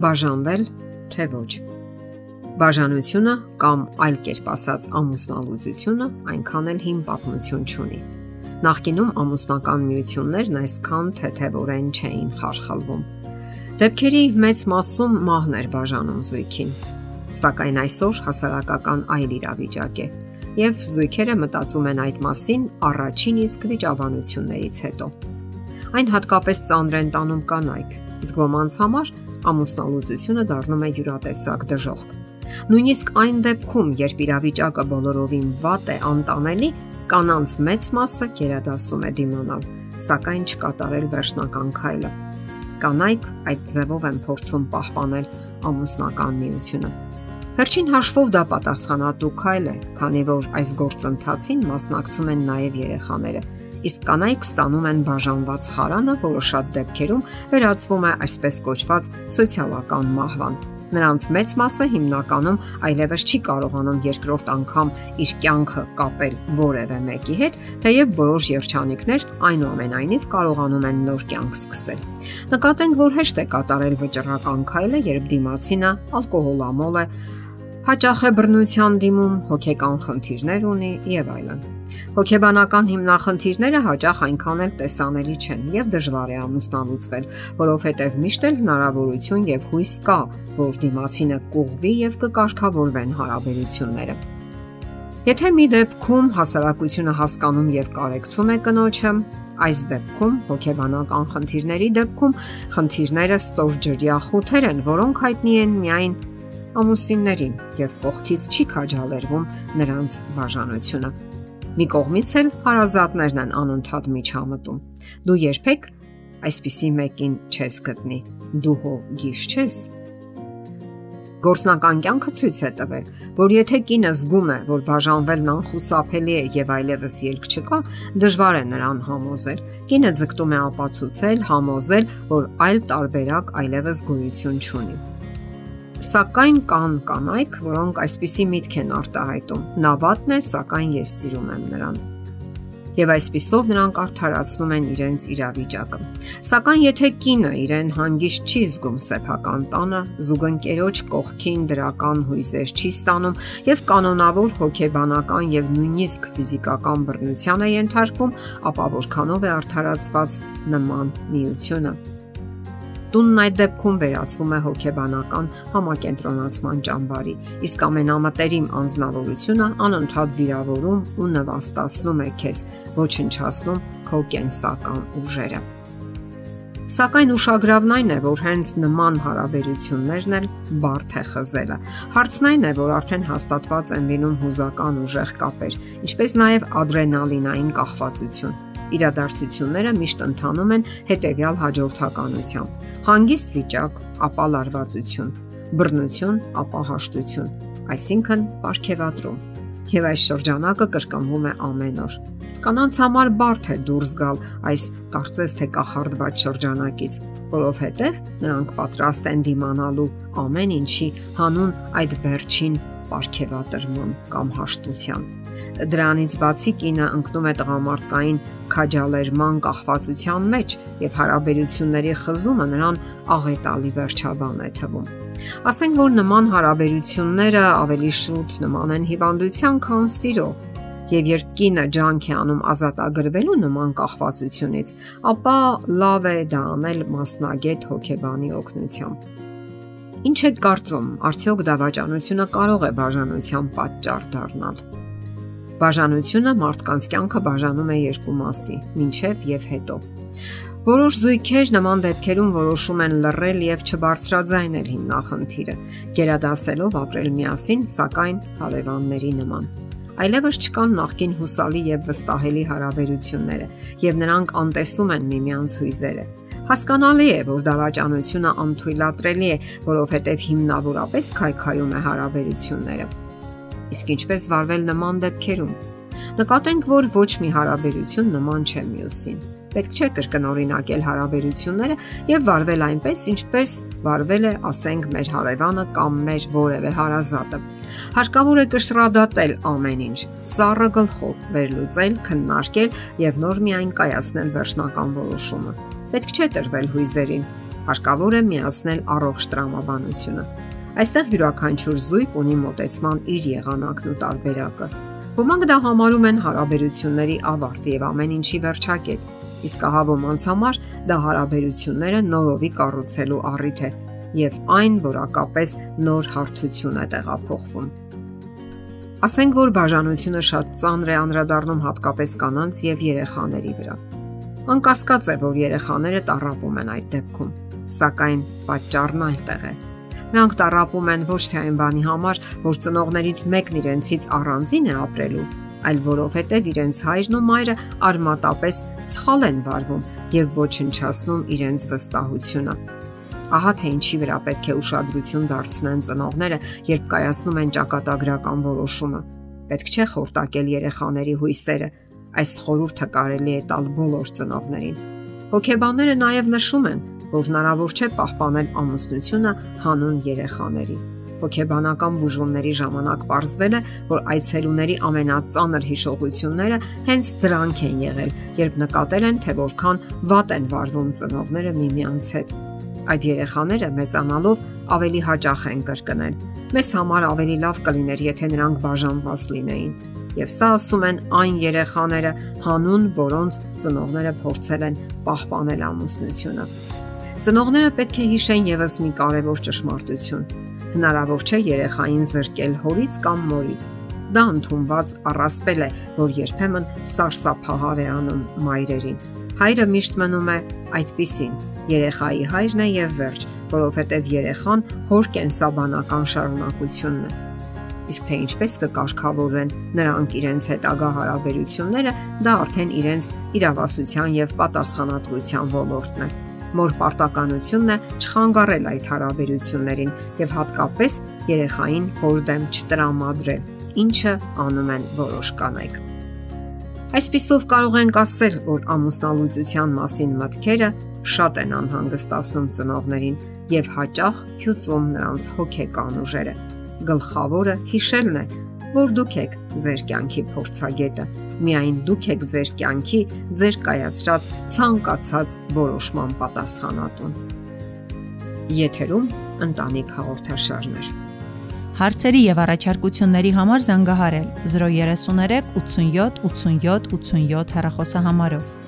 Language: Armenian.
Բաժանվել թե ոչ։ Բաժանությունը կամ այլ կերպ ասած ամուսնալուծությունը այնքան էլ հին պատմություն չունի։ Նախկինում ամուսնական միություններն այսքան թեթևորեն չէին խարխլվում։ Դեպքերի մեծ մասում մահն էր բաժանում զույգին։ Սակայն այսօր հասարակական այլ իրավիճակ է, եւ զույգերը մտածում են այդ մասին առաջին իսկ վիճաբանություններից հետո։ Այն հատկապես ծանր են տանում կանայք։ Զգոմանց համար ամուսնալուծությունը դառնում է յուրատեսակ դժոխք։ Նույնիսկ այն դեպքում, երբ իրավիճակը բոլորովին վատ է, անտանելի, կանանց մեծ մասը գերադասում է դիմանալ, սակայն չկատարել վերջնական քայլը։ Կանայք այդ ձևով են փորձում պահպանել ամուսնական միությունը։ Վերջին հաշվով դա պատասխանատու քայլ է, քանի որ այս գործընթացին մասնակցում են նաև երեխաները իսկ կանայք ստանում են բաժանված խարանը, որը շատ դեպքերում վերածվում է այսպես կոչված սոցիալական մահվան։ Նրանց մեծ մասը հիմնականում այլևս չի կարողանում երկրորդ անգամ իր կյանքը կապել որևէ մեկի հետ, թեև որոշ երջանիկներ այնուամենայնիվ կարողանում են նոր կյանք սկսել։ Նկատենք, որ հեշտ է կատարել վճռական քայլը, երբ դիմացինը ալկոհոլամոլ է, հաճախ է բռնության դիմում, հոգեկան խնդիրներ ունի եւ այլն։ Հոգեբանական հիմնախնդիրները հաճախ այնքան էլ տեսանելի չեն եւ դժվար է ամուսնալուծվել, որովհետեւ միշտ էլ հնարավորություն եւ հույս կա, որ դիմացինը կուղվի եւ կկարգավորվեն հարաբերությունները։ Եթե մի դեպքում հասարակությունը հասկանում եւ կարեկցում է կնոջը, այս դեպքում հոգեբանական խնդիրների դեպքում խնդիրները ստորջրյա խութեր են, որոնք հայտնի են միայն ամուսիններին եւ կողքից չի քաջալերվում նրանց բաժանությունը։ Մի կողմից էլ հարազատներն են անընդհատ միջամտում։ Դու երբեք այսպիսի մեկին չես գտնի։ Դու հո գիշ չես։ Գործնական կյանքը ցույց է տվել, որ եթե կինը զգում է, որ բաժանվելն անխուսափելի է եւ այլևս ելք չկա, դժվար է նրան համոզել։ Կինը ձգտում է ապացուցել, համոզել, որ այլ տարբերակ այլևս գոյություն չունի։ Սակայն կան կանայք, որոնք այսպիսի միտք են արտահայտում. նա վատն է, սակայն ես սիրում եմ նրան։ Եվ այսպիսով նրանք արդարացնում են իրենց իրավիճակը։ Սակայն եթե կինը իրեն հանգիստ չի զգում սեփական տանը, զուգընկերոջ կողքին դրական հույզեր չի ստանում եւ կանոնավոր հոգեբանական եւ նույնիսկ ֆիզիկական բռնության է ենթարկվում, ապա որքանով է արդարացված նման միությունը։ Տունն այդ դեպքում վերածվում է հոգեբանական համակենտրոնացման ճամբարի, իսկ ամենամտերիմ անznավորությունը անընդհատ վիրավորում ու նվաստացնում է քեզ, ոչնչացնում քո կենսական ուժերը։ Սակայն ուշագրավն այն է, որ հենց նման հարաբերություններն էլ բարդ է խզելը։ Հարցն այն է, որ արդեն հաստատված են լինում հուզական ուժեղ կապեր, ինչպես նաև ադրենալինային կախվածություն իրադարձությունները միշտ ընթանում են հետևյալ հաջորդականությամբ հանգիստ վիճակ, ապա լարվածություն, բռնություն, ապա հաշտություն, այսինքն ապարքեվատրում։ Եվ այս շրջանակը կրկնվում է ամեն օր։ Կանանց համար բարդ է դուրս գալ այս կարծես թե կախարդված շրջանակից, որովհետև նրանք պատրաստ են դիմանալու ամեն ինչի հանուն այդ վերջին ապարքեվատրման կամ հաշտության Դրանից բացի կինը ընկնում է տղամարդկային քաջալերման կախվածության մեջ եւ հարաբերությունների խզումը նրան աղետալի վերջաբան է թվում։ Ասենք որ նման հարաբերությունները ավելի շուտ նման են հիվանդության, քան սիրո, եւ երբ կինը ջանք է անում ազատագրվելու նման կախվածությունից, ապա լավ է դա անել մասնագետ հոգեբանի օգնությամբ։ Ինչ է կարծում, արդյոք դավաճանությունը կարող է բաժանության պատճառ դառնալ։ Բաժանությունը մարդկանց կյանքը բաժանում է երկու մասի՝ ինչև եւ հետո։ Որոշ զույգեր նման դեպքերում որոշում են լռել եւ չբարձրաձայնել հիմնախնդիրը, գերադասելով ապրել միասին, սակայն հարևանների նման այլևս չկան նախքին հուսալի եւ վստահելի հարաբերությունները, եւ նրանք անտեսում են միմյանց հույզերը։ Հասկանալի է, որ դավաճանությունը անթույլատրելի է, որովհետև հիմնավորապես քայքայում է հարաբերությունները իսկ ինչպես վարվել նման դեպքերում։ Նկատենք, որ ոչ մի հարաբերություն նման չէ մյուսին։ Պետք չէ կրկնօրինակել հարաբերությունները եւ վարվել այնպես, ինչպես վարվել է, ասենք, մեր հարևանը կամ մեր որևէ հարազատը։ Հարկավոր է կշռադատել ամեն ինչ, սառը գլխով վերլուծել, քննարկել եւ նոր միայն կայացնել վերջնական որոշումը։ Պետք չէ տրվել հույզերին, Հարկավոր է միացնել առողջ տրամաբանությունը։ Այստեղ յուրաքանչյուր զույգ ունի մտածման իր եղանակն ու տարբերակը։ Ոմանք դա համարում են հարաբերությունների ավարտ եւ ամեն ինչի վերջակետ, իսկ ահա ոմանց համար դա հարաբերությունները նորովի կառուցելու առիթ է եւ այն որակապես նոր հարթություն է տեղափոխվում։ Ասենք որ բաժանությունը շատ ծանր է անդրադառնում հատկապես կանանց եւ երեխաների վրա։ Անկասկած է, որ երեխաները տարապում են այդ դեպքում, սակայն պատճառն այլտեղ է։ Նրանք տարապում են ոչ թե այն բանի համար, որ ծնողներից մեկն իրենցից առանձին է ապրելու, այլ որովհետև իրենց հայրն ու մայրը արմատապես սխալ են վարվում եւ ոչնչացնում իրենց վստահությունը։ Ահա թե ինչի վրա պետք է ուշադրություն դարձնեն ծնողները, երբ կայացնում են ճակատագրական որոշումը։ Պետք չէ խորտակել երեխաների հույսերը։ Այս խորհուրդը կարելի է տալ բոլոր ծնողներին։ Հոգեբանները նաև նշում են, որ հնարավոր չէ պահպանել ամուսնությունը հանուն երեխաների։ Հոգեբանական բուժումների ժամանակ ողջվել է, որ այցելուների ամենածանր հիշողությունները հենց դրանք են եղել, երբ նկատել են, թե որքան վատ են վարվում ծնողները միմյանց հետ։ Այդ երեխաները մեծանալով ավելի հաճախ են կրկնել։ Մեզ համար ավելի լավ կլիներ, եթե նրանք բաժանված լինեին։ Եվ սա ասում են այն երեխաները, հանուն որոնց ծնողները փորձել են պահպանել ամուսնությունը։ Ծնողները պետք է հիշեն եւս մի կարևոր ճշմարտություն։ Հնարավոր չէ երեխային զրկել հորից կամ մորից։ Դա ընդունված առասպել է, որ երբեմն սարսափահար է անում մայրերին։ Հայրը միշտ մնում է այդպիսին. Երեխայի հայրն է եւ վերջ, որովհետեւ երեխան հոր կենսաբանական շարունակությունն է։ Իսկ թե ինչպես կկարգավորեն նրանք իրենց հետագա հարաբերությունները, դա արդեն իրենց իրավասության եւ պատասխանատվության ոլորտն է։ Մոր պարտականությունն է չխանգարել այդ հարաբերություններին եւ հատկապես երեխային հորդեմ չտրամադրել, ինչը անում են որոշ կանայք։ Այսպիսով կարող ենք ասել, որ ամուսնալուծության մասին մտքերը շատ են անհանգստացնում ծնողներին եւ հաճախ հյուծում նրանց հոգեկան ուժերը։ Գլխավորը հիշելն է, որ դուք եք ձեր կյանքի փորձագետը։ Միայն դուք եք ձեր կյանքի ձեր կայացրած ցանկացած որոշման պատասխանատուն։ Եթերում ընտանիք հաղորդաշարներ։ Հարցերի եւ առաջարկությունների համար զանգահարել 033 87 87 87 հեռախոսահամարով։